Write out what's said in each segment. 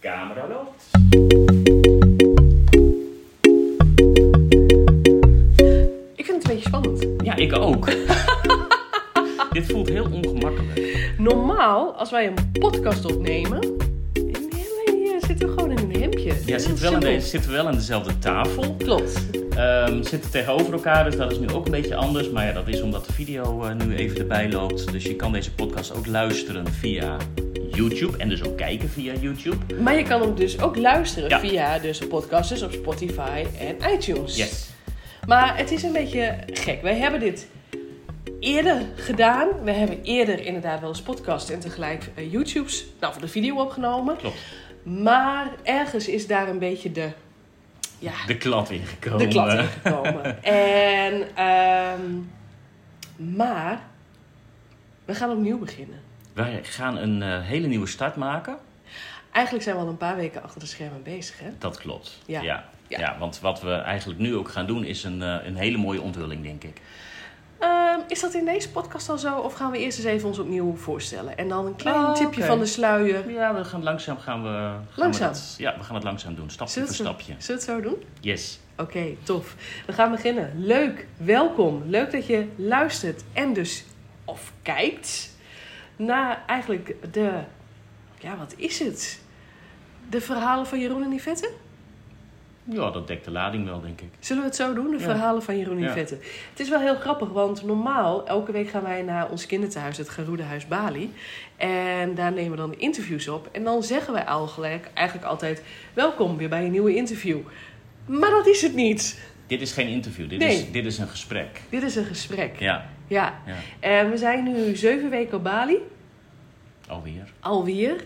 Camera loopt. Ik vind het een beetje spannend. Ja, ik ook. Dit voelt heel ongemakkelijk. Normaal, als wij een podcast opnemen, hier zitten we gewoon in een hemdje. Ja, zitten wel, in simpel. de, zitten wel aan dezelfde tafel. Klopt. Ehm, zitten tegenover elkaar, dus dat is nu ook een beetje anders. Maar ja, dat is omdat de video eh, nu even erbij loopt. Dus je kan deze podcast ook luisteren via YouTube. En dus ook kijken via YouTube. Maar je kan hem dus ook luisteren Ja. via dus podcasters op Spotify en iTunes. Yes. Maar het is een beetje gek. Wij hebben dit eerder gedaan. We hebben eerder inderdaad wel eens podcast en tegelijk eh, YouTube's, nou voor de video opgenomen. Klopt. Maar ergens is daar een beetje de, ja, De klad ingekomen. de klad ingekomen. en, ehm, maar we gaan opnieuw beginnen. Wij gaan een eh, hele nieuwe start maken. Eigenlijk zijn we al een paar weken achter de schermen bezig, hè? Dat klopt. Ja. Ja. Ja. Ja. want wat we eigenlijk nu ook gaan doen is een, eh, een hele mooie onthulling, denk ik. Ehm, is dat in deze podcast al zo? Of gaan we eerst eens even ons opnieuw voorstellen? En dan een klein Oh, tipje van de sluier. Ja, we gaan langzaam gaan we. Gaan Langzaam? We dat, ja, we gaan het langzaam doen, stapje voor stapje. Zullen we het zo doen? Yes. Oké, tof. We gaan beginnen. Leuk, welkom. Leuk dat je luistert en dus of kijkt naar eigenlijk de, ja, wat is het? De verhalen van Jeroen en Yvette? Ja, dat dekt de lading wel, denk ik. Zullen we het zo doen? De Ja. verhalen van Jeroen en Ja. Het is wel heel grappig, want normaal, elke week gaan wij naar ons kinderthuis, het Garudehuis Bali. En daar nemen we dan interviews op. En dan zeggen wij eigenlijk, eigenlijk altijd, welkom weer bij een nieuwe interview. Maar dat is het niet. Dit is geen interview, dit, Nee. is, dit is een gesprek. Dit is een gesprek. Ja, Ja. ja. En we zijn nu zeven weken op Bali, alweer. alweer.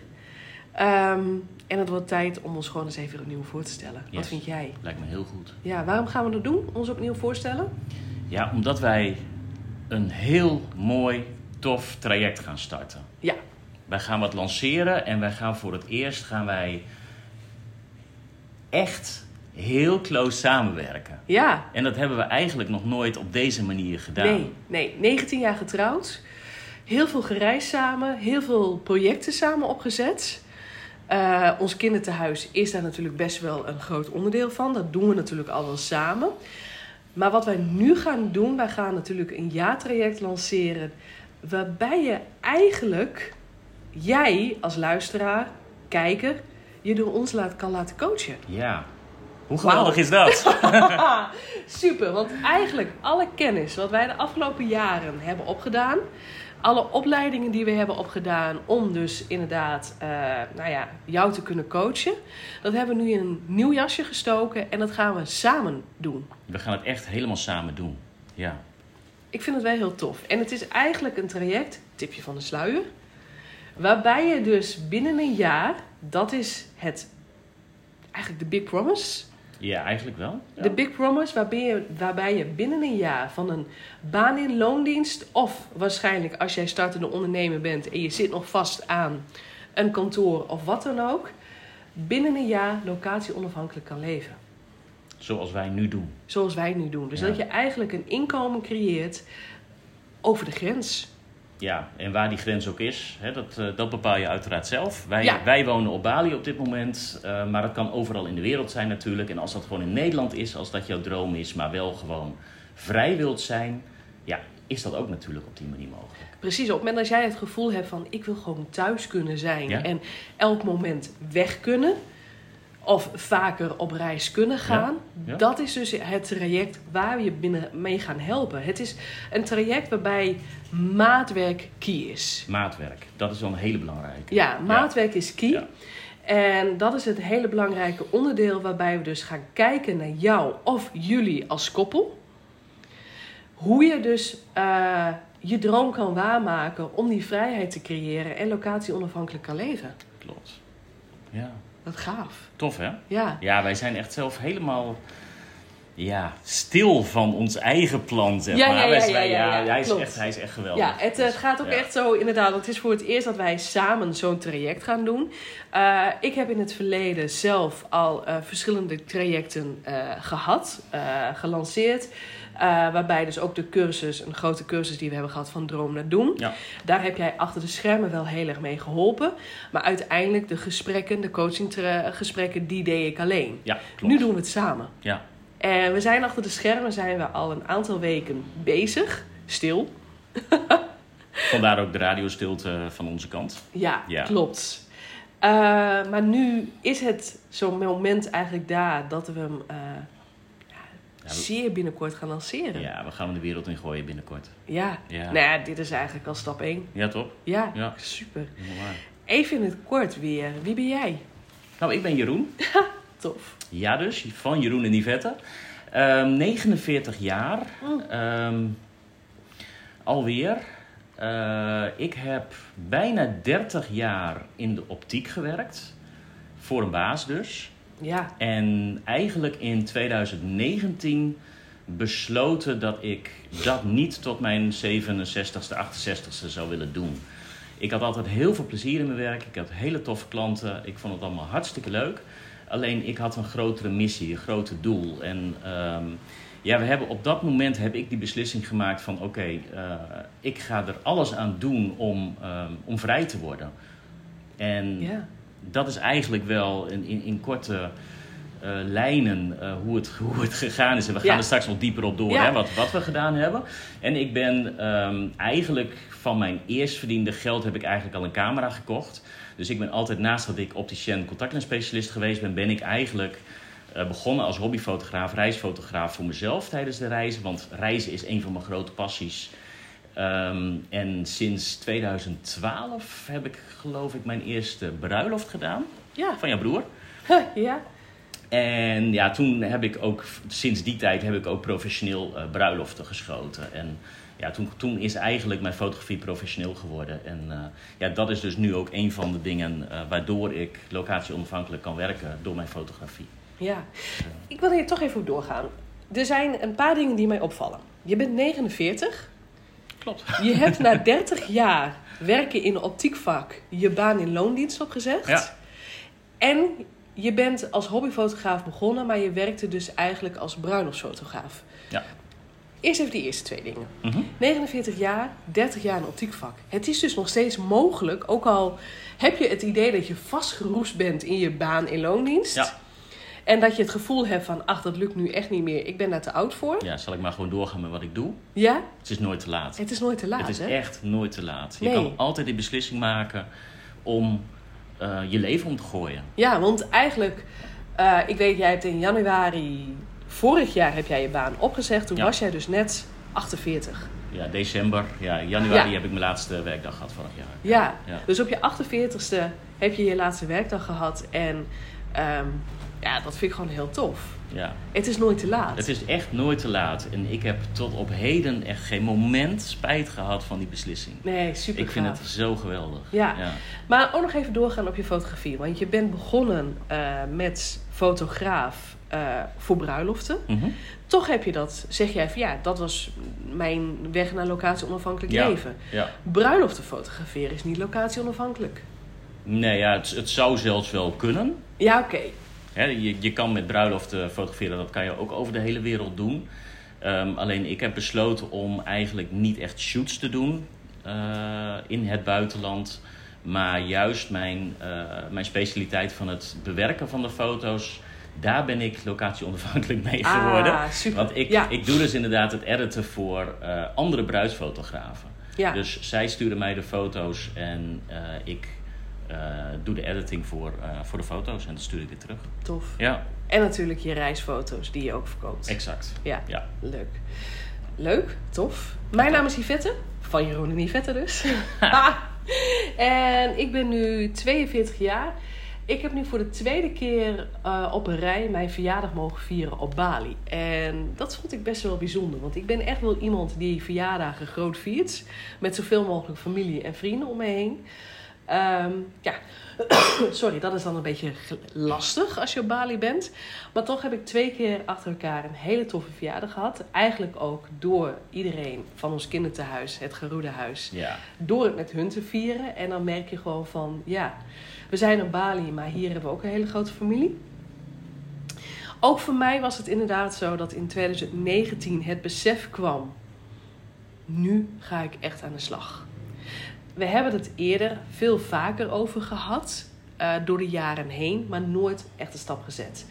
Ehm, en het wordt tijd om ons gewoon eens even opnieuw voor te stellen. Wat vind jij? Lijkt me heel goed. Ja, waarom gaan we dat doen? Ons opnieuw voorstellen? Ja, omdat wij een heel mooi, tof traject gaan starten. Ja. Wij gaan wat lanceren en wij gaan voor het eerst gaan wij echt heel close samenwerken. Ja. En dat hebben we eigenlijk nog nooit op deze manier gedaan. Nee, nee. 19 jaar getrouwd. Heel veel gereisd samen. Heel veel projecten samen opgezet. Eh, ons kinderthuis is daar natuurlijk best wel een groot onderdeel van. Dat doen we natuurlijk al wel samen. Maar wat wij nu gaan doen, wij gaan natuurlijk een jaartraject lanceren. Waarbij je eigenlijk, jij als luisteraar, kijker, je door ons laat, kan laten coachen. Ja. Hoe geweldig is dat? Super, want eigenlijk alle kennis wat wij de afgelopen jaren hebben opgedaan, alle opleidingen die we hebben opgedaan om dus inderdaad eh, nou ja, jou te kunnen coachen, dat hebben we nu in een nieuw jasje gestoken en dat gaan we samen doen. We gaan het echt helemaal samen doen. Ja. Ik vind het wel heel tof. En het is eigenlijk een traject, tipje van de sluier, waarbij je dus binnen een jaar, dat is het, eigenlijk de big promise, Ja, eigenlijk wel. Ja. De Big Promise, waarbij je, waarbij je binnen een jaar van een baan in loondienst, of waarschijnlijk als jij startende ondernemer bent en je zit nog vast aan een kantoor of wat dan ook, binnen een jaar locatie onafhankelijk kan leven. Zoals wij nu doen. Zoals wij nu doen. Dus Ja. dat je eigenlijk een inkomen creëert over de grens. Ja, en waar die grens ook is, hè, dat, eh, dat bepaal je uiteraard zelf. Wij, Ja. wij wonen op Bali op dit moment, eh, maar dat kan overal in de wereld zijn natuurlijk. En als dat gewoon in Nederland is, als dat jouw droom is, maar wel gewoon vrij wilt zijn, ja, is dat ook natuurlijk op die manier mogelijk. Precies, op het moment dat jij het gevoel hebt van ik wil gewoon thuis kunnen zijn Ja. en elk moment weg kunnen of vaker op reis kunnen gaan, Ja. dat is dus het traject waar we je binnen mee gaan helpen. Het is een traject waarbij maatwerk key is. Maatwerk, dat is wel een hele belangrijke. Ja, maatwerk is key. En dat is het hele belangrijke onderdeel waarbij we dus gaan kijken naar jou of jullie als koppel. Hoe je dus eh, je droom kan waarmaken om die vrijheid te creëren en locatie onafhankelijk kan leven. Klopt. Ja, Dat gaaf. tof hè? Ja. Ja, wij zijn echt zelf helemaal ja, stil van ons eigen plan, zeg Ja, maar. ja, ja, Wij- ja, wij- ja, ja, hij, is echt, hij is echt geweldig. Ja, het, eh, Dus, gaat ook echt zo, inderdaad. want Het is voor het eerst dat wij samen zo'n traject gaan doen. Eh, ik heb in het verleden zelf al eh, verschillende trajecten eh, gehad, eh, gelanceerd. Eh, waarbij dus ook de cursus, een grote cursus die we hebben gehad van Droom naar Doen. Ja. Daar heb jij achter de schermen wel heel erg mee geholpen. Maar uiteindelijk de gesprekken, de coachinggesprekken, die deed ik alleen. Ja, klopt. Nu doen we het samen. Ja, En we zijn achter de schermen zijn we al een aantal weken bezig. Stil. vandaar ook de radiostilte van onze kant. Ja, Ja. klopt. Eh, maar nu is het zo'n moment eigenlijk daar dat we hem eh, ja, Ja, we- zeer binnenkort gaan lanceren. Ja. We gaan hem de wereld in gooien binnenkort. ja. Ja, Nou ja, dit is eigenlijk al stap 1. ja toch? Ja, Ja. super. Even in het kort weer. Wie ben jij? Nou, ik ben Jeroen. Tof. Ja dus, van Jeroen en. Ehm 49 jaar. Oh. Ehm, alweer. Eh, ik heb bijna 30 jaar in de optiek gewerkt. Voor een baas dus. Ja, En eigenlijk in 2019 besloten dat ik dat niet tot mijn 67ste, 68ste zou willen doen. Ik had altijd heel veel plezier in mijn werk. Ik had hele toffe klanten. Ik vond het allemaal hartstikke leuk. Alleen ik had een grotere missie, een groter doel. En ehm, ja, we hebben op dat moment heb ik die beslissing gemaakt van oké, eh, ik ga er alles aan doen om, ehm, om vrij te worden. En ja. Dat is eigenlijk wel in, in, in korte eh, lijnen eh, hoe, het, hoe het gegaan is. En we gaan Ja. er straks nog dieper op door, Ja. hè, wat, wat we gedaan hebben. En ik ben ehm, eigenlijk van mijn eerst verdiende geld heb ik eigenlijk al een camera gekocht. Dus ik ben altijd naast dat ik opticien contactlensspecialist geweest ben, ben ik eigenlijk eh, begonnen als hobbyfotograaf, reisfotograaf voor mezelf tijdens de reizen. Want reizen is een van mijn grote passies. Ehm, en sinds 2012 heb ik geloof ik mijn eerste bruiloft gedaan Ja. van jouw broer. ja. En ja, toen heb ik ook, sinds die tijd heb ik ook professioneel eh, bruiloften geschoten. En ja, toen, toen is eigenlijk mijn fotografie professioneel geworden. En eh, ja, dat is dus nu ook een van de dingen eh, waardoor ik locatie onafhankelijk kan werken door mijn fotografie. Ja, ik wil hier toch even op doorgaan. Er zijn een paar dingen die mij opvallen. Je bent 49. Klopt. Je hebt na 30 jaar werken in een optiekvak je baan in loondienst opgezegd. Ja. En je bent als hobbyfotograaf begonnen, maar je werkte dus eigenlijk als bruiloftsfotograaf. Ja. Eerst even die eerste twee dingen. Mhm. 49 jaar, 30 jaar in optiekvak. Het is dus nog steeds mogelijk, ook al heb je het idee dat je vastgeroest bent in je baan in loondienst. Ja. En dat je het gevoel hebt van, ach, dat lukt nu echt niet meer. Ik ben daar te oud voor. ja, zal ik maar gewoon doorgaan met wat ik doe? Ja, Het is nooit te laat. het is nooit te laat, het is hè? echt nooit te laat. Je Nee. kan altijd die beslissing maken om eh, je leven om te gooien. Ja, want eigenlijk, eh, ik weet, jij hebt in januari vorig jaar heb jij je baan opgezegd. Toen Ja. was jij dus net 48. Ja, december, ja, januari Ja. heb ik mijn laatste werkdag gehad vorig jaar. Ja, Ja. dus op je 48ste heb je je laatste werkdag gehad. En ehm, ja, dat vind ik gewoon heel tof. Ja. Het is nooit te laat. Het is echt nooit te laat. En ik heb tot op heden echt geen moment spijt gehad van die beslissing. Nee, super Ik vind gaaf. het zo geweldig. Ja. ja. Maar ook nog even doorgaan op je fotografie. Want je bent begonnen eh, met fotograaf eh, voor bruiloften. Mhm. Toch heb je dat, zeg jij van ja, dat was mijn weg naar locatie onafhankelijk Ja. leven. ja. Bruiloften fotograferen is niet locatie onafhankelijk. Nee, ja, het, het zou zelfs wel kunnen. Ja, oké. Hè, je, je kan met bruiloften fotograferen, dat kan je ook over de hele wereld doen. Ehm, alleen ik heb besloten om eigenlijk niet echt shoots te doen eh, in het buitenland. Maar juist mijn, eh, mijn specialiteit van het bewerken van de foto's, daar ben ik locatie onafhankelijk mee geworden. Ah, super. Want ik, ja, ik doe dus inderdaad het editen voor eh, andere bruidsfotografen. ja. Dus zij sturen mij de foto's en eh, ik eh, doe de editing voor, eh, voor de foto's en dan stuur ik weer terug. tof. Ja, En natuurlijk je reisfoto's die je ook verkoopt. exact. Ja, Ja. leuk. Leuk, tof. Mijn naam is Yvette, van Jeroen en Yvette dus. en ik ben nu 42 jaar. Ik heb nu voor de tweede keer eh, op een rij mijn verjaardag mogen vieren op Bali. En dat vond ik best wel bijzonder. Want ik ben echt wel iemand die verjaardagen groot viert. Met zoveel mogelijk familie en vrienden om me heen. Ehm, ja, sorry, dat is dan een beetje lastig als je op Bali bent. Maar toch heb ik twee keer achter elkaar een hele toffe verjaardag gehad. Eigenlijk ook door iedereen van ons kinderthuis, het Geroede Huis. Ja, Door het met hun te vieren. En dan merk je gewoon van, ja, we zijn op Bali, maar hier hebben we ook een hele grote familie. Ook voor mij was het inderdaad zo dat in 2019 het besef kwam. Nu ga ik echt aan de slag. We hebben het eerder veel vaker over gehad. eh, door de jaren heen, maar nooit echt een stap gezet.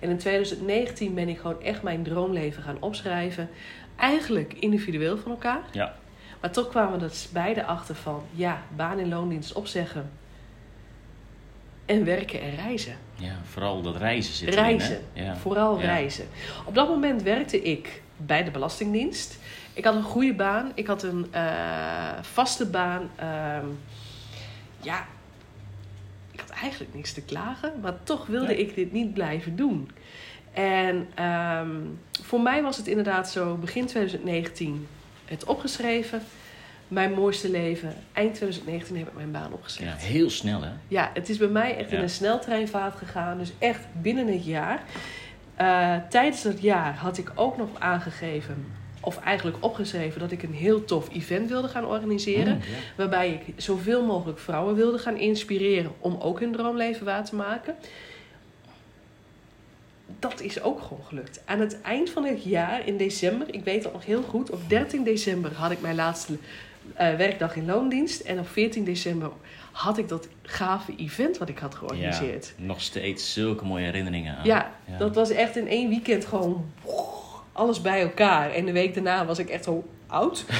En in 2019 ben ik gewoon echt mijn droomleven gaan opschrijven. Eigenlijk individueel van elkaar. ja, Maar toch kwamen we er beide achter van, ja, baan en loondienst opzeggen. En werken en reizen. ja. Vooral dat reizen zit Reizen. erin, hè? Ja. Vooral Ja. reizen. Op dat moment werkte ik bij de Belastingdienst. Ik had een goede baan. Ik had een eh, vaste baan. Ehm, ja, ik had eigenlijk niks te klagen. Maar toch wilde ik dit niet blijven doen. En ehm, voor mij was het inderdaad zo, begin 2019 het opgeschreven. Mijn mooiste leven. Eind 2019 heb ik mijn baan opgezegd. Ja, heel snel, hè? Ja, het is bij mij echt in een sneltreinvaart gegaan. Dus echt binnen het jaar. Eh, tijdens dat jaar had ik ook nog aangegeven, of eigenlijk opgeschreven, dat ik een heel tof event wilde gaan organiseren. Mm, ja. Waarbij ik zoveel mogelijk vrouwen wilde gaan inspireren om ook hun droomleven waar te maken. Dat is ook gewoon gelukt. Aan het eind van het jaar, in december, ik weet het nog heel goed, op 13 december had ik mijn laatste eh, werkdag in loondienst. En op 14 december had ik dat gave event wat ik had georganiseerd. Ja, nog steeds zulke mooie herinneringen aan. Ja, Ja. dat was echt in één weekend gewoon alles bij elkaar. En de week daarna was ik echt zo oud.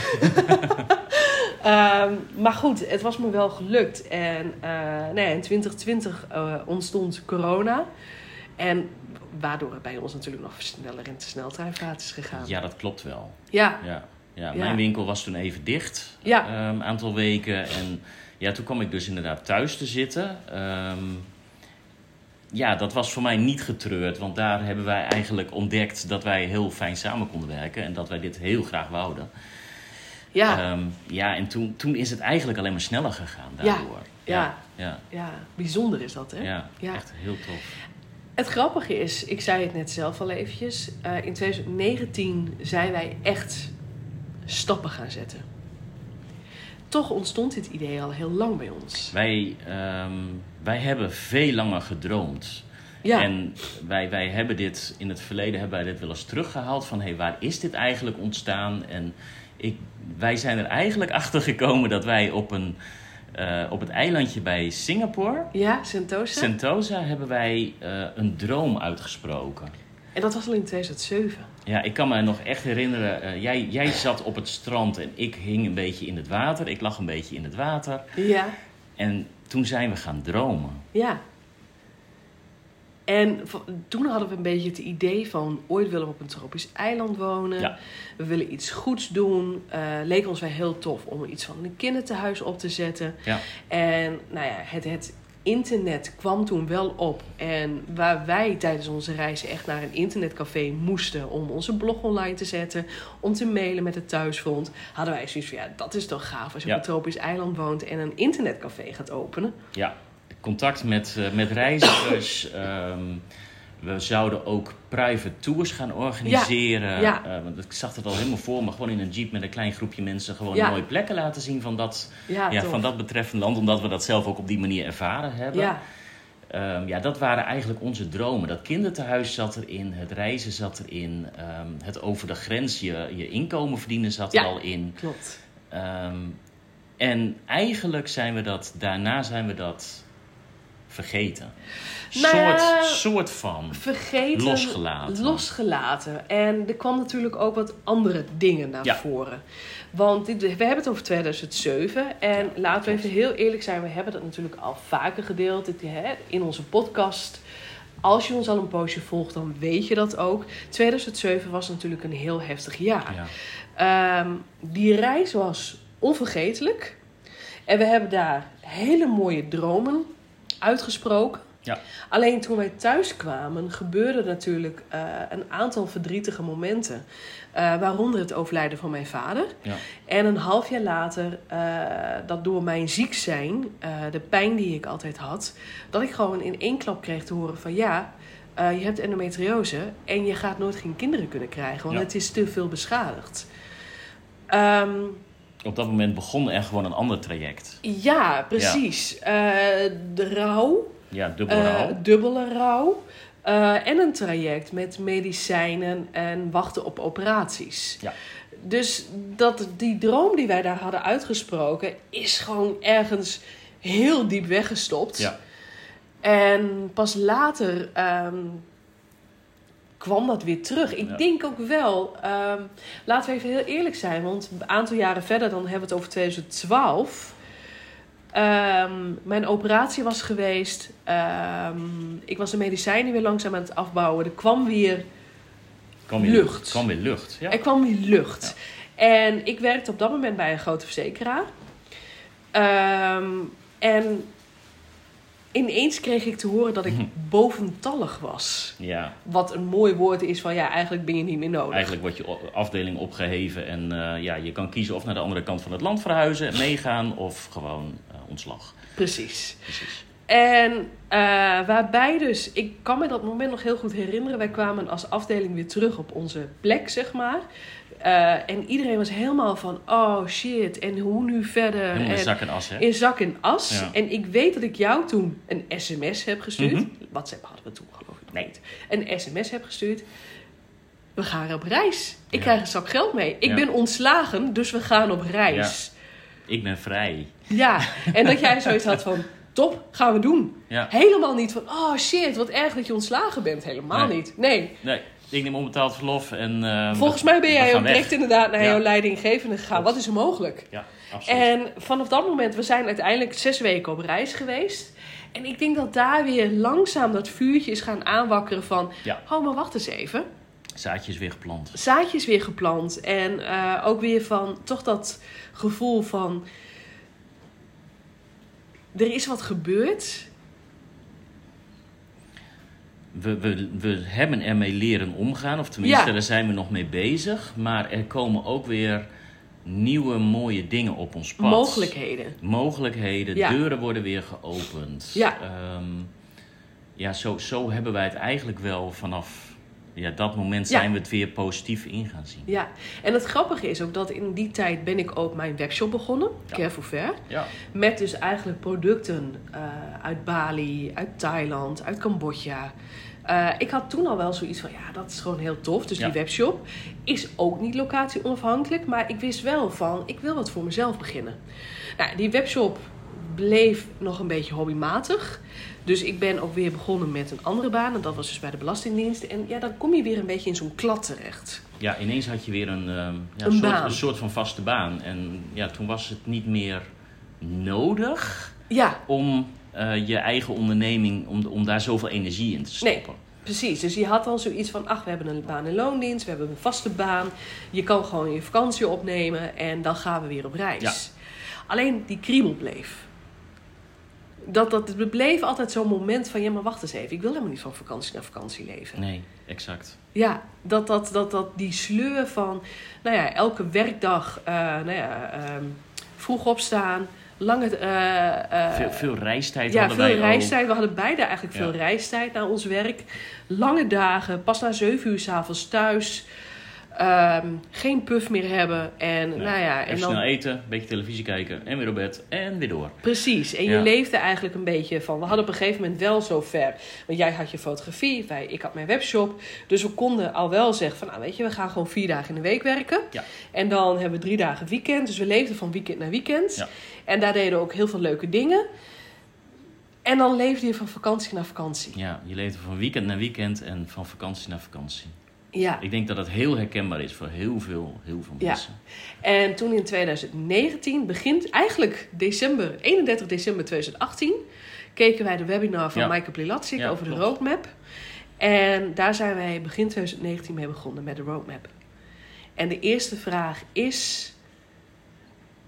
Ehm, maar goed, het was me wel gelukt. En eh, ja, in 2020 eh, ontstond corona. En waardoor het bij ons natuurlijk nog sneller in de sneltreinvaart is gegaan. Ja, dat klopt wel. Ja, Ja, ja, Ja. mijn winkel was toen even dicht. Ja. Een um, aantal weken. En ja, toen kwam ik dus inderdaad thuis te zitten. Ehm, ja, dat was voor mij niet getreurd. Want daar hebben wij eigenlijk ontdekt dat wij heel fijn samen konden werken. En dat wij dit heel graag wouden. ja, Ehm, ja en toen, toen is het eigenlijk alleen maar sneller gegaan daardoor. Ja. ja, ja, bijzonder is dat hè? ja, Ja. echt heel tof. Het grappige is, ik zei het net zelf al eventjes. eh, in 2019 zijn wij echt stappen gaan zetten. Toch ontstond dit idee al heel lang bij ons. Wij, ehm, wij hebben veel langer gedroomd. Ja, En wij, wij hebben dit in het verleden hebben wij dit wel eens teruggehaald van hey, waar is dit eigenlijk ontstaan? En ik, wij zijn er eigenlijk achter gekomen dat wij op, een, eh, op het eilandje bij Singapore, ja Sentosa. Sentosa, hebben wij eh, een droom uitgesproken. En dat was al in 2007. Ja, ik kan me nog echt herinneren, eh, jij, jij zat op het strand en ik hing een beetje in het water. Ik lag een beetje in het water. Ja, En toen zijn we gaan dromen. ja. En toen hadden we een beetje het idee van... ooit willen we op een tropisch eiland wonen. Ja. We willen iets goeds doen. Eh leek ons wel heel tof om iets van een kinderthuis op te zetten. Ja. En nou ja, het, het internet kwam toen wel op. En waar wij tijdens onze reizen echt naar een internetcafé moesten om onze blog online te zetten, om te mailen met het thuisfront, hadden wij zoiets van ja, dat is toch gaaf als je Ja. op een tropisch eiland woont en een internetcafé gaat openen. Ja, contact met, eh, met reizigers. ehm, we zouden ook private tours gaan organiseren. Ja. Eh, want ik zag het al helemaal voor me. Gewoon in een jeep met een klein groepje mensen. Gewoon Ja. mooie plekken laten zien van dat, Ja, van dat betreffende land. Omdat we dat zelf ook op die manier ervaren hebben. Ja, Ehm, ja, dat waren eigenlijk onze dromen. Dat kinderthuis zat erin. Het reizen zat erin. ehm, het over de grens je, je inkomen verdienen zat er al in. klopt. Ehm, en eigenlijk zijn we dat, daarna zijn we dat vergeten. Nou ja, soort, soort van. Vergeten. Losgelaten. Losgelaten. En er kwam natuurlijk ook wat andere dingen naar Ja. voren. Want dit, we hebben het over 2007. En Ja, laten we even heel eerlijk zijn. We hebben dat natuurlijk al vaker gedeeld hè, in onze podcast. Als je ons al een poosje volgt, dan weet je dat ook. 2007 was natuurlijk een heel heftig jaar. Ja. Ehm, die reis was onvergetelijk. En we hebben daar hele mooie dromen uitgesproken. Ja. Alleen toen wij thuis kwamen, gebeurde natuurlijk eh, een aantal verdrietige momenten. Eh, waaronder het overlijden van mijn vader. Ja. En een half jaar later, eh, dat door mijn ziek zijn, de pijn die ik altijd had, dat ik gewoon in één klap kreeg te horen van ja, je hebt endometriose en je gaat nooit geen kinderen kunnen krijgen, want Ja. het is te veel beschadigd. Ehm, Op dat moment begon er gewoon een ander traject. ja, precies. Eh, de rouw, Ja, dubbel eh, rouw. dubbele rouw. eh, en een traject met medicijnen en wachten op operaties. Ja. Dus dat, die droom die wij daar hadden uitgesproken, is gewoon ergens heel diep weggestopt. Ja. En pas later ehm, kwam dat weer terug. Ik Ja. denk ook wel, ehm, laten we even heel eerlijk zijn, want een aantal jaren verder, dan hebben we het over 2012. Ehm, mijn operatie was geweest. Ehm, ik was de medicijnen weer langzaam aan het afbouwen. Er kwam weer, Kwam weer lucht. Kwam weer lucht. Ja. er kwam weer lucht. En ik werkte op dat moment bij een grote verzekeraar. En ineens kreeg ik te horen dat ik Mhm. boventallig was. ja. Wat een mooi woord is van ja, eigenlijk ben je niet meer nodig. Eigenlijk wordt je afdeling opgeheven en eh, ja, je kan kiezen of naar de andere kant van het land verhuizen, meegaan of gewoon eh, ontslag. Precies. Precies. En eh, waarbij dus, ik kan me dat moment nog heel goed herinneren. Wij kwamen als afdeling weer terug op onze plek, zeg maar. Eh, en iedereen was helemaal van, oh shit, en hoe nu verder? Helemaal in zak en as, hè? in zak en as. Ja. En ik weet dat ik jou toen een sms heb gestuurd. Mhm. WhatsApp hadden we toen geloof ik. Nee, niet. een sms heb gestuurd. We gaan op reis. Ik Ja. krijg een zak geld mee. Ik Ja. ben ontslagen, dus we gaan op reis. Ik ben vrij. Ja, en dat jij zoiets had van, top, gaan we doen. Ja. Helemaal niet van, oh shit, wat erg dat je ontslagen bent. Helemaal Nee. niet. Nee. Nee, ik neem onbetaald verlof en... eh, Volgens mij ben jij ook weg. direct inderdaad naar Ja. jouw leidinggevende gegaan. Wat is er mogelijk? Ja, absoluut. En vanaf dat moment, we zijn uiteindelijk zes weken op reis geweest. En ik denk dat daar weer langzaam dat vuurtje is gaan aanwakkeren van... Ja. Oh, maar wacht eens even. Zaadjes weer geplant. Zaadjes weer geplant. En eh, ook weer van toch dat gevoel van... Er is wat gebeurd. We, we, we hebben ermee leren omgaan, of tenminste, Ja. daar zijn we nog mee bezig. Maar er komen ook weer nieuwe mooie dingen op ons pad. Mogelijkheden. Mogelijkheden, Ja. deuren worden weer geopend. Ja. Ehm, ja, zo, zo hebben wij het eigenlijk wel vanaf ja, dat moment Ja. zijn we het weer positief in gaan zien. Ja, en het grappige is ook dat in die tijd ben ik ook mijn webshop begonnen, Ja. Care for Fair. Ja, Met dus eigenlijk producten eh, uit Bali, uit Thailand, uit Cambodja. Eh, ik had toen al wel zoiets van, ja, dat is gewoon heel tof. Dus Ja. die webshop is ook niet locatie onafhankelijk. Maar ik wist wel van, ik wil wat voor mezelf beginnen. Nou, die webshop bleef nog een beetje hobbymatig. Dus ik ben ook weer begonnen met een andere baan. En dat was dus bij de Belastingdienst. En ja, dan kom je weer een beetje in zo'n klad terecht. ja ineens had je weer een, ehm, ja, Een soort, baan. een soort van vaste baan. En ja, toen was het niet meer nodig Ja, om eh, je eigen onderneming, om, om daar zoveel energie in te stoppen. Precies, dus je had al zoiets van, ach, we hebben een baan in loondienst, we hebben een vaste baan. Je kan gewoon je vakantie opnemen en dan gaan we weer op reis. Ja. Alleen die kriebel bleef. Dat, dat, het bleef altijd zo'n moment van, ja, maar wacht eens even. Ik wil helemaal niet van vakantie naar vakantie leven. Nee, exact. Ja, dat, dat, dat, dat die sleur van, nou ja, elke werkdag, eh, nou ja, ehm, vroeg opstaan, lange... eh, eh, veel, veel reistijd ja, hadden veel wij reistijd. We hadden beide eigenlijk veel reistijd naar ons werk. Lange dagen, pas na zeven uur s'avonds thuis. Ehm, geen puff meer hebben. En. Nee, nou ja, Even en snel dan, eten, een beetje televisie kijken en weer op bed en weer door. precies. En je leefde eigenlijk een beetje van... We hadden op een gegeven moment wel zo ver. Want jij had je fotografie, wij, ik had mijn webshop. Dus we konden al wel zeggen van... Nou weet je, we gaan gewoon vier dagen in de week werken. Ja. En dan hebben we drie dagen weekend. Dus we leefden van weekend naar weekend. Ja. En daar deden we ook heel veel leuke dingen. En dan leefde je van vakantie naar vakantie. Ja, je leeft van weekend naar weekend en van vakantie naar vakantie. Ja. Ik denk dat het heel herkenbaar is voor heel veel, heel veel Ja. mensen. En toen in 2019, begint eigenlijk december, 31 december 2018, keken wij de webinar van Ja. Maaike Plilatsik Ja, over de roadmap. En daar zijn wij begin 2019 mee begonnen met de roadmap. En de eerste vraag is: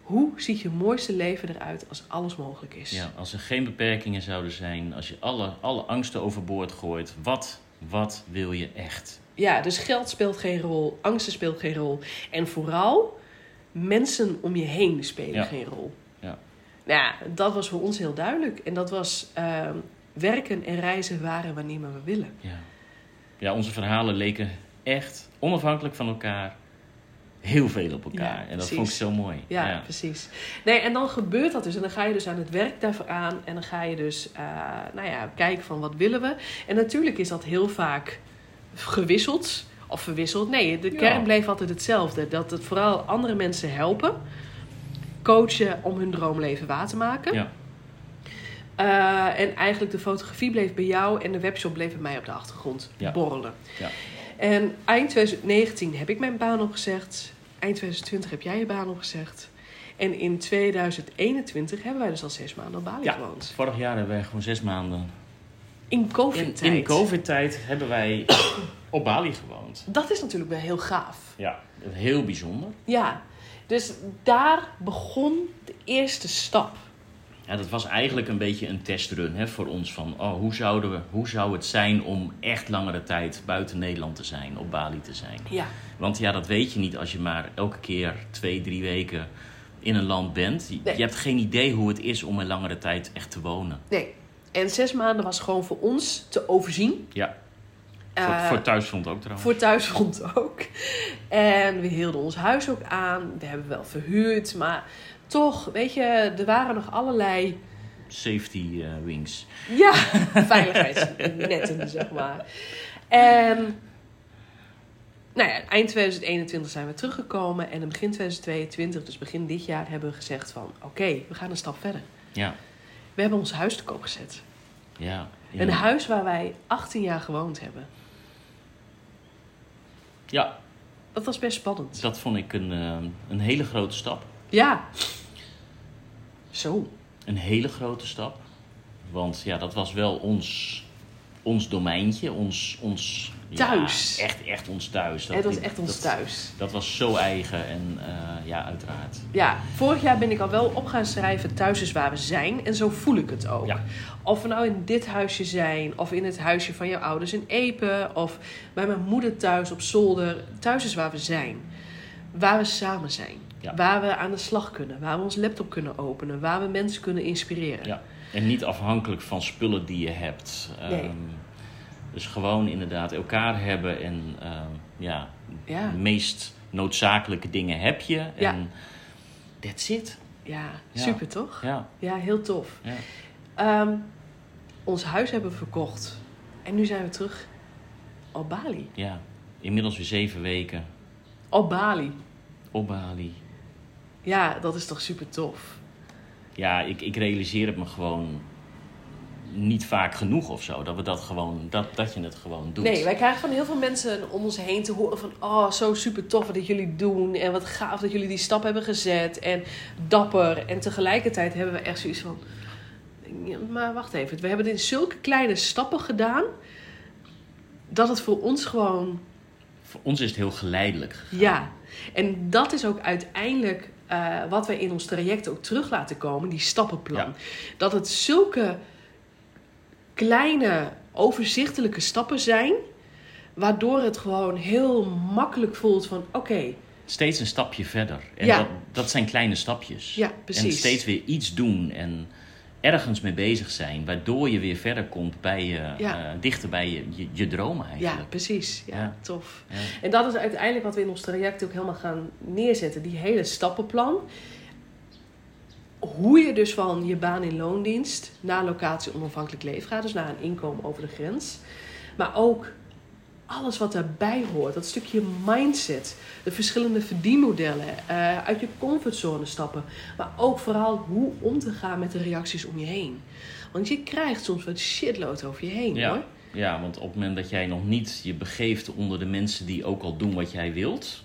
Hoe ziet je mooiste leven eruit als alles mogelijk is? Ja, als er geen beperkingen zouden zijn, als je alle, alle angsten overboord gooit, wat, wat wil je echt? Ja, dus geld speelt geen rol, angsten speelt geen rol. En vooral, mensen om je heen spelen Ja. geen rol. Ja. Nou ja, dat was voor ons heel duidelijk. En dat was ehm, werken en reizen waren wanneer we willen. Ja. ja, onze verhalen leken echt onafhankelijk van elkaar heel veel op elkaar. Ja, en dat precies. vond ik zo mooi. Ja, precies. Nee, en dan gebeurt dat dus. En dan ga je dus aan het werk daarvoor aan. En dan ga je dus eh, nou ja, kijken van wat willen we. En natuurlijk is dat heel vaak gewisseld. Of verwisseld. Nee, de Ja. kern bleef altijd hetzelfde. Dat het vooral andere mensen helpen. Coachen om hun droomleven waar te maken. Ja. Eh, en eigenlijk de fotografie bleef bij jou en de webshop bleef bij mij op de achtergrond Ja. borrelen. Ja. En eind 2019 heb ik mijn baan opgezegd. Eind 2020 heb jij je baan opgezegd. En in 2021 hebben wij dus al zes maanden op Bali Ja. gewoond. Vorig jaar hebben wij gewoon zes maanden. In In, COVID-tijd. in COVID-tijd hebben wij op Bali gewoond. Dat is natuurlijk wel heel gaaf. Ja, heel bijzonder. Ja, dus daar begon de eerste stap. Ja, dat was eigenlijk een beetje een testrun hè, voor ons. Van oh, hoe, zouden we, hoe zou het zijn om echt langere tijd buiten Nederland te zijn, op Bali te zijn? Ja, Want ja, dat weet je niet als je maar elke keer twee, drie weken in een land bent. Nee. je hebt geen idee hoe het is om een langere tijd echt te wonen. nee. En zes maanden was gewoon voor ons te overzien. Ja, Eh, voor, voor thuisfront ook trouwens. Voor thuisgrond ook. En we hielden ons huis ook aan. We hebben wel verhuurd. Maar toch, weet je, er waren nog allerlei Safety eh, wings. ja, veiligheidsnetten, zeg maar. En nou ja, eind 2021 zijn we teruggekomen. En in begin 2022, dus begin dit jaar, hebben we gezegd van... Oké, we gaan een stap verder. Ja, We hebben ons huis te koop gezet. ja. Een huis waar wij 18 jaar gewoond hebben. Ja, Dat was best spannend. dat vond ik een, eh, een hele grote stap. Ja. Zo. Een hele grote stap. Want ja, dat was wel ons, ons domeintje, ons, ons ja, Thuis. echt, echt ons thuis. Het was echt ons dat, thuis. Dat was zo eigen en eh, ja, uiteraard. Ja, vorig jaar ben ik al wel op gaan schrijven thuis is waar we zijn. En zo voel ik het ook. Ja. Of we nou in dit huisje zijn, of in het huisje van jouw ouders in Epe, of bij mijn moeder thuis op zolder. Thuis is waar we zijn. Waar we samen zijn. Ja. Waar we aan de slag kunnen. Waar we ons laptop kunnen openen. Waar we mensen kunnen inspireren. Ja. En niet afhankelijk van spullen die je hebt. Nee. Ehm, dus gewoon inderdaad elkaar hebben en ehm, ja, Ja. de meest noodzakelijke dingen heb je. Ja. En that's it. Ja, Ja. super toch? Ja, Ja, heel tof. ja. Ehm, ons huis hebben we verkocht. En nu zijn we terug op Bali. ja. Inmiddels weer zeven weken Op Bali. op Bali. Ja, dat is toch super tof. Ja, ik, ik realiseer het me gewoon niet vaak genoeg of zo. Dat we dat gewoon, dat, dat je het gewoon doet. Nee, wij krijgen van heel veel mensen om ons heen te horen van... Oh, zo super tof wat jullie doen. En wat gaaf dat jullie die stap hebben gezet. En dapper. En tegelijkertijd hebben we echt zoiets van... Maar wacht even. We hebben dit in zulke kleine stappen gedaan... dat het voor ons gewoon Voor ons is het heel geleidelijk. gegaan. Ja, en dat is ook uiteindelijk eh, wat wij in ons traject ook terug laten komen, die stappenplan. Ja. Dat het zulke kleine, overzichtelijke stappen zijn, waardoor het gewoon heel makkelijk voelt van oké, Steeds een stapje verder. En Ja. dat, dat zijn kleine stapjes. Ja, En precies. steeds weer iets doen en ergens mee bezig zijn. Waardoor je weer verder komt bij je, Ja. eh, dichter bij je, je, je dromen ja, eigenlijk. precies. Ja, Ja. tof. Ja. En dat is uiteindelijk wat we in ons traject ook helemaal gaan neerzetten. Die hele stappenplan. Hoe je dus van je baan in loondienst naar locatie onafhankelijk leven gaat. Dus naar een inkomen over de grens. Maar ook alles wat daarbij hoort. Dat stukje mindset. De verschillende verdienmodellen. eh, uit je comfortzone stappen. Maar ook vooral hoe om te gaan met de reacties om je heen. Want je krijgt soms wat shitload over je heen Ja. hoor. Ja, want op het moment dat jij nog niet je begeeft onder de mensen die ook al doen wat jij wilt,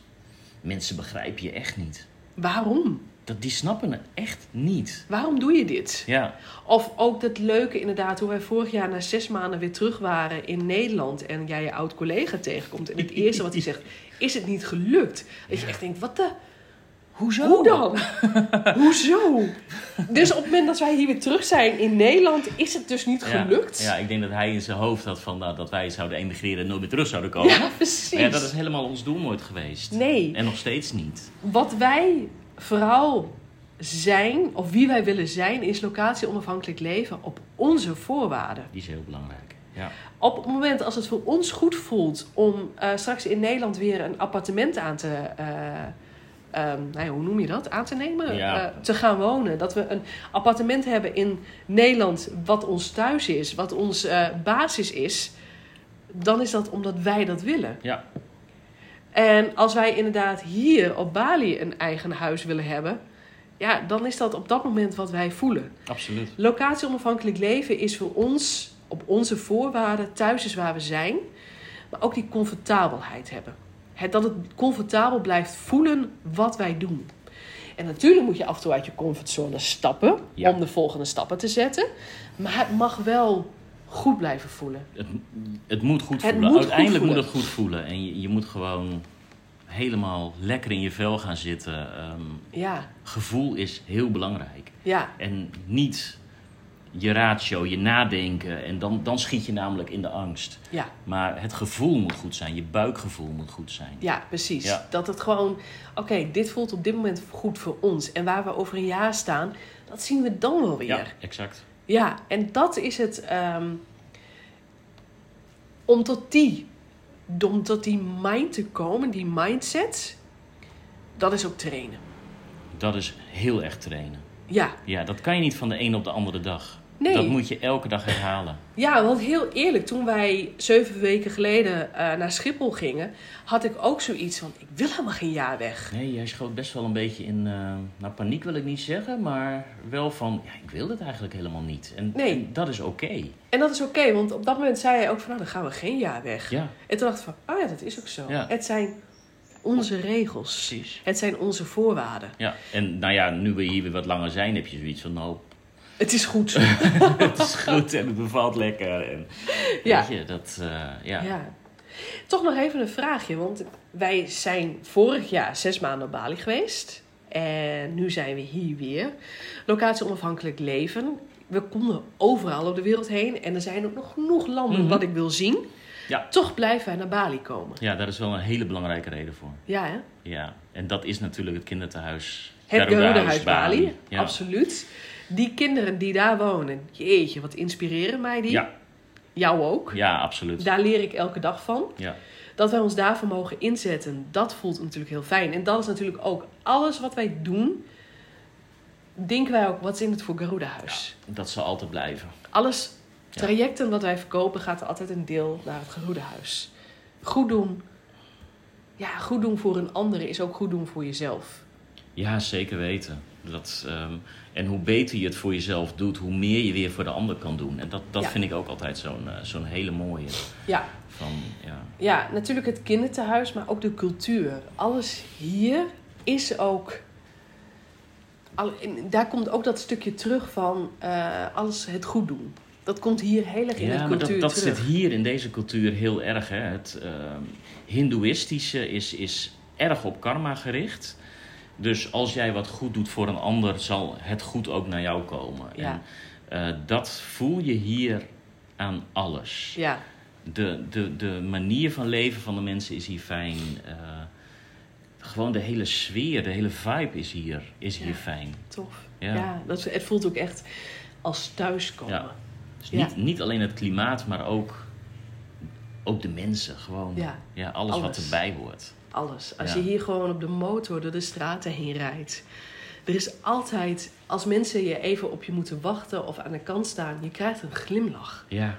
mensen begrijpen je echt niet. Waarom? Dat, die snappen het echt niet. Waarom doe je dit? Ja, Of ook dat leuke inderdaad, hoe wij vorig jaar na zes maanden weer terug waren in Nederland en jij je oud collega tegenkomt. En het eerste wat hij zegt, is het niet gelukt? Dat je echt denkt, wat de... Hoezo? Hoe dan? Hoezo? Dus op het moment dat wij hier weer terug zijn in Nederland, is het dus niet gelukt. Ja, ik denk dat hij in zijn hoofd had van nou, dat wij zouden emigreren en nooit meer terug zouden komen. Ja, precies. Maar ja, dat is helemaal ons doel nooit geweest. Nee. En nog steeds niet. Wat wij vooral zijn, of wie wij willen zijn, is locatie onafhankelijk leven op onze voorwaarden. Die is heel belangrijk. Ja. Op het moment als het voor ons goed voelt om eh, straks in Nederland weer een appartement aan te. eh, ehm, nou ja, hoe noem je dat? Aan te nemen? Ja. Eh, te gaan wonen. Dat we een appartement hebben in Nederland wat ons thuis is, wat ons basis is. Dan is dat omdat wij dat willen. Ja. En als wij inderdaad hier op Bali een eigen huis willen hebben, ja, dan is dat op dat moment wat wij voelen. Absoluut. Locatie onafhankelijk leven is voor ons op onze voorwaarden thuis is waar we zijn, maar ook die comfortabelheid hebben. Het, dat het comfortabel blijft voelen wat wij doen. En natuurlijk moet je af en toe uit je comfortzone stappen Ja. om de volgende stappen te zetten, maar het mag wel goed blijven voelen. Het, het moet goed Het voelen. moet Uiteindelijk goed moet het goed voelen. En je, je moet gewoon helemaal lekker in je vel gaan zitten. Ehm, Ja, gevoel is heel belangrijk. ja, En niet je ratio, je nadenken. En dan, dan schiet je namelijk in de angst. ja. Maar het gevoel moet goed zijn. Je buikgevoel moet goed zijn. Ja, precies. Ja. Dat het gewoon, oké, dit voelt op dit moment goed voor ons. En waar we over een jaar staan, dat zien we dan wel weer. Ja, Ja, en dat is het. ehm, om tot die, om tot die mind te komen, die mindset, dat is ook trainen. Dat is heel erg trainen. Ja, Ja, dat kan je niet van de een op de andere dag. Nee. Dat moet je elke dag herhalen. ja, want heel eerlijk, toen wij zeven weken geleden eh, naar Schiphol gingen, had ik ook zoiets van: ik wil helemaal geen jaar weg. Nee, jij schoot best wel een beetje in, eh, nou paniek wil ik niet zeggen, maar wel van, ja, ik wil het eigenlijk helemaal niet. En, Nee. en dat is oké. En dat is oké, want op dat moment zei hij ook van: nou, dan gaan we geen jaar weg. Ja, En toen dacht ik van, oh ja, dat is ook zo. Ja. Het zijn onze regels. precies. Het zijn onze voorwaarden. Ja, en nou ja, nu we hier weer wat langer zijn, heb je zoiets van, nou, Het is goed het is goed en het bevalt lekker. En, Ja. Weet je, dat, eh, ja. ja. Toch nog even een vraagje, want wij zijn vorig jaar zes maanden op Bali geweest. En nu zijn we hier weer. Locatie onafhankelijk leven. We konden overal op de wereld heen. En er zijn ook nog genoeg landen Mhm. wat ik wil zien. Ja. Toch blijven wij naar Bali komen. ja, daar is wel een hele belangrijke reden voor. Ja, hè? Ja, en dat is natuurlijk het kinderthuis. Het Garuda-huis Bali. Ja. Absoluut. Die kinderen die daar wonen. Jeetje, wat inspireren mij die. Ja, Jou ook. ja, absoluut. Daar leer ik elke dag van. Ja. Dat wij ons daarvoor mogen inzetten, dat voelt natuurlijk heel fijn. En dat is natuurlijk ook alles wat wij doen. Denken wij ook, wat is in het voor Garuda Huis? Dat zal altijd blijven. Alles, trajecten wat wij verkopen, gaat altijd een deel naar het Garuda Huis. Goed doen. Ja, goed doen voor een ander is ook goed doen voor jezelf. Ja, zeker weten. Dat, ehm, en hoe beter je het voor jezelf doet, hoe meer je weer voor de ander kan doen. En dat, dat Ja. vind ik ook altijd zo'n eh, zo'n hele mooie. Ja, Van, ja. ja, natuurlijk het kinderthuis, maar ook de cultuur. Alles hier is ook. al- daar komt ook dat stukje terug van eh, alles het goed doen. Dat komt hier heel erg in Ja, de maar cultuur dat, dat terug. zit hier in deze cultuur heel erg. Hè. Het ehm, Hindoeïstische is, is erg op karma gericht. Dus als jij wat goed doet voor een ander, zal het goed ook naar jou komen. Ja. En eh, dat voel je hier aan alles. Ja, De, de, de manier van leven van de mensen is hier fijn. Eh, gewoon de hele sfeer, de hele vibe is hier, is hier Ja. fijn. tof. Ja. Ja, dat, het voelt ook echt als thuiskomen. Ja. Dus niet, niet alleen het klimaat, maar ook, ook de mensen. Gewoon Ja, ja, alles, wat alles. erbij hoort. Alles. Als Ja. je hier gewoon op de motor door de straten heen rijdt. Er is altijd, als mensen je even op je moeten wachten of aan de kant staan, je krijgt een glimlach. Ja.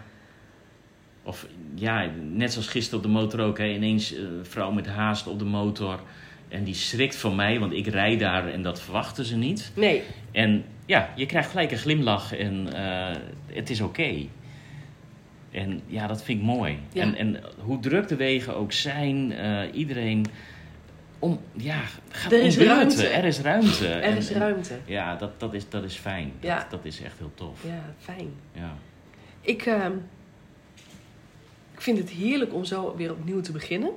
Of ja, net zoals gisteren op de motor ook. Hè, ineens eh, een vrouw met haast op de motor. En die schrikt van mij, want ik rijd daar en dat verwachten ze niet. Nee, En ja, je krijgt gelijk een glimlach en eh, het is oké. En ja, dat vind ik mooi. Ja. En, en hoe druk de wegen ook zijn, eh, iedereen om, ja, gaat Er is ruimte. Er is ruimte. er En- is en- ruimte. ja, dat, dat, is, dat is fijn. Ja. Dat, dat is echt heel tof. Ja, fijn. Ja. Ik, ehm, ik vind het heerlijk om zo weer opnieuw te beginnen.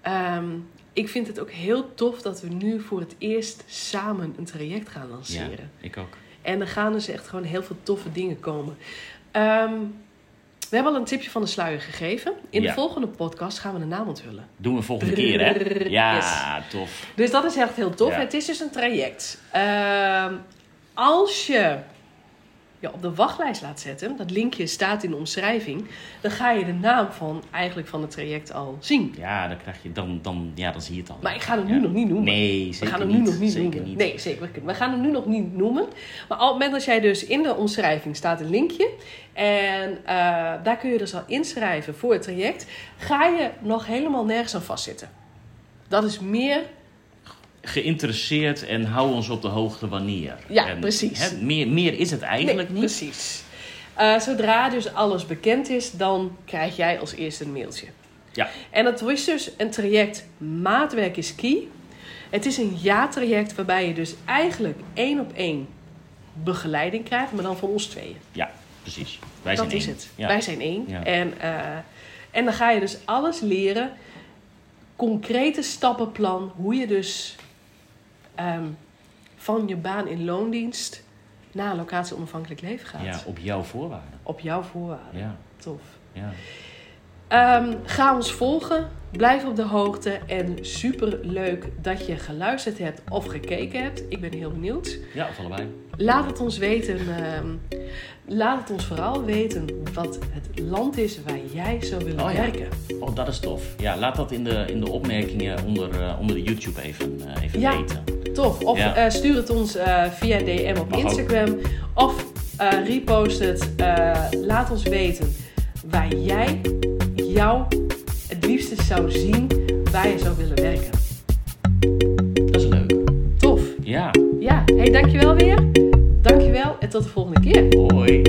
Ehm, ik vind het ook heel tof dat we nu voor het eerst samen een traject gaan Ja, lanceren. ik ook. En er gaan dus echt gewoon heel veel toffe dingen komen. Ehm, we hebben al een tipje van de sluier gegeven. In de volgende podcast gaan we de naam onthullen. Doen we volgende keer, hè? Ja, tof. Dus dat is echt heel tof. Ja. Het is dus een traject. Ehm, als je je op de wachtlijst laat zetten, dat linkje staat in de omschrijving, dan ga je de naam van eigenlijk van het traject al zien. Ja, dan krijg je, dan, dan, ja, dan zie je het al. Maar ik ga hem nu Ja. nog niet noemen. Nee, We zeker gaan hem niet. nu nog niet zeker noemen. Niet. Nee, zeker. We gaan hem nu nog niet noemen. Maar op het moment dat jij dus in de omschrijving staat een linkje. En eh, daar kun je dus al inschrijven voor het traject. Ga je nog helemaal nergens aan vastzitten. Dat is meer Geïnteresseerd en hou ons op de hoogte wanneer. Ja, En, precies. hè, meer, meer is het eigenlijk Nee, niet. Precies. Eh, zodra dus alles bekend is, dan krijg jij als eerste een mailtje. Ja. En het is dus een traject Maatwerk is Key. Het is een jaartraject waarbij je dus eigenlijk één op één begeleiding krijgt, maar dan van ons tweeën. Ja, precies. Wij dat zijn is één. het. Ja. Wij zijn één. Ja. En, eh, en dan ga je dus alles leren. Concrete stappenplan. Hoe je dus ehm, van je baan in loondienst naar locatie onafhankelijk leven gaat. ja, op jouw voorwaarden. Op jouw voorwaarden. Ja, Tof. ja. Ehm, ga ons volgen. Blijf op de hoogte. En super leuk dat je geluisterd hebt of gekeken hebt. Ik ben heel benieuwd. ja of allebei. Laat het ons weten. ehm, laat het ons vooral weten wat het land is waar jij zou willen Oh ja. werken. Oh, dat is tof. Ja, laat dat in de, in de opmerkingen onder, eh, onder de YouTube even, eh, even Ja. weten. Tof. Of Ja. eh, stuur het ons via DM op Mag ook. Instagram. Of repost het. Laat ons weten waar jij jou het liefste zou zien. Waar je zou willen werken. Dat is leuk. Tof. Ja, Ja, hey, dankjewel weer. Dankjewel en tot de volgende keer. hoi.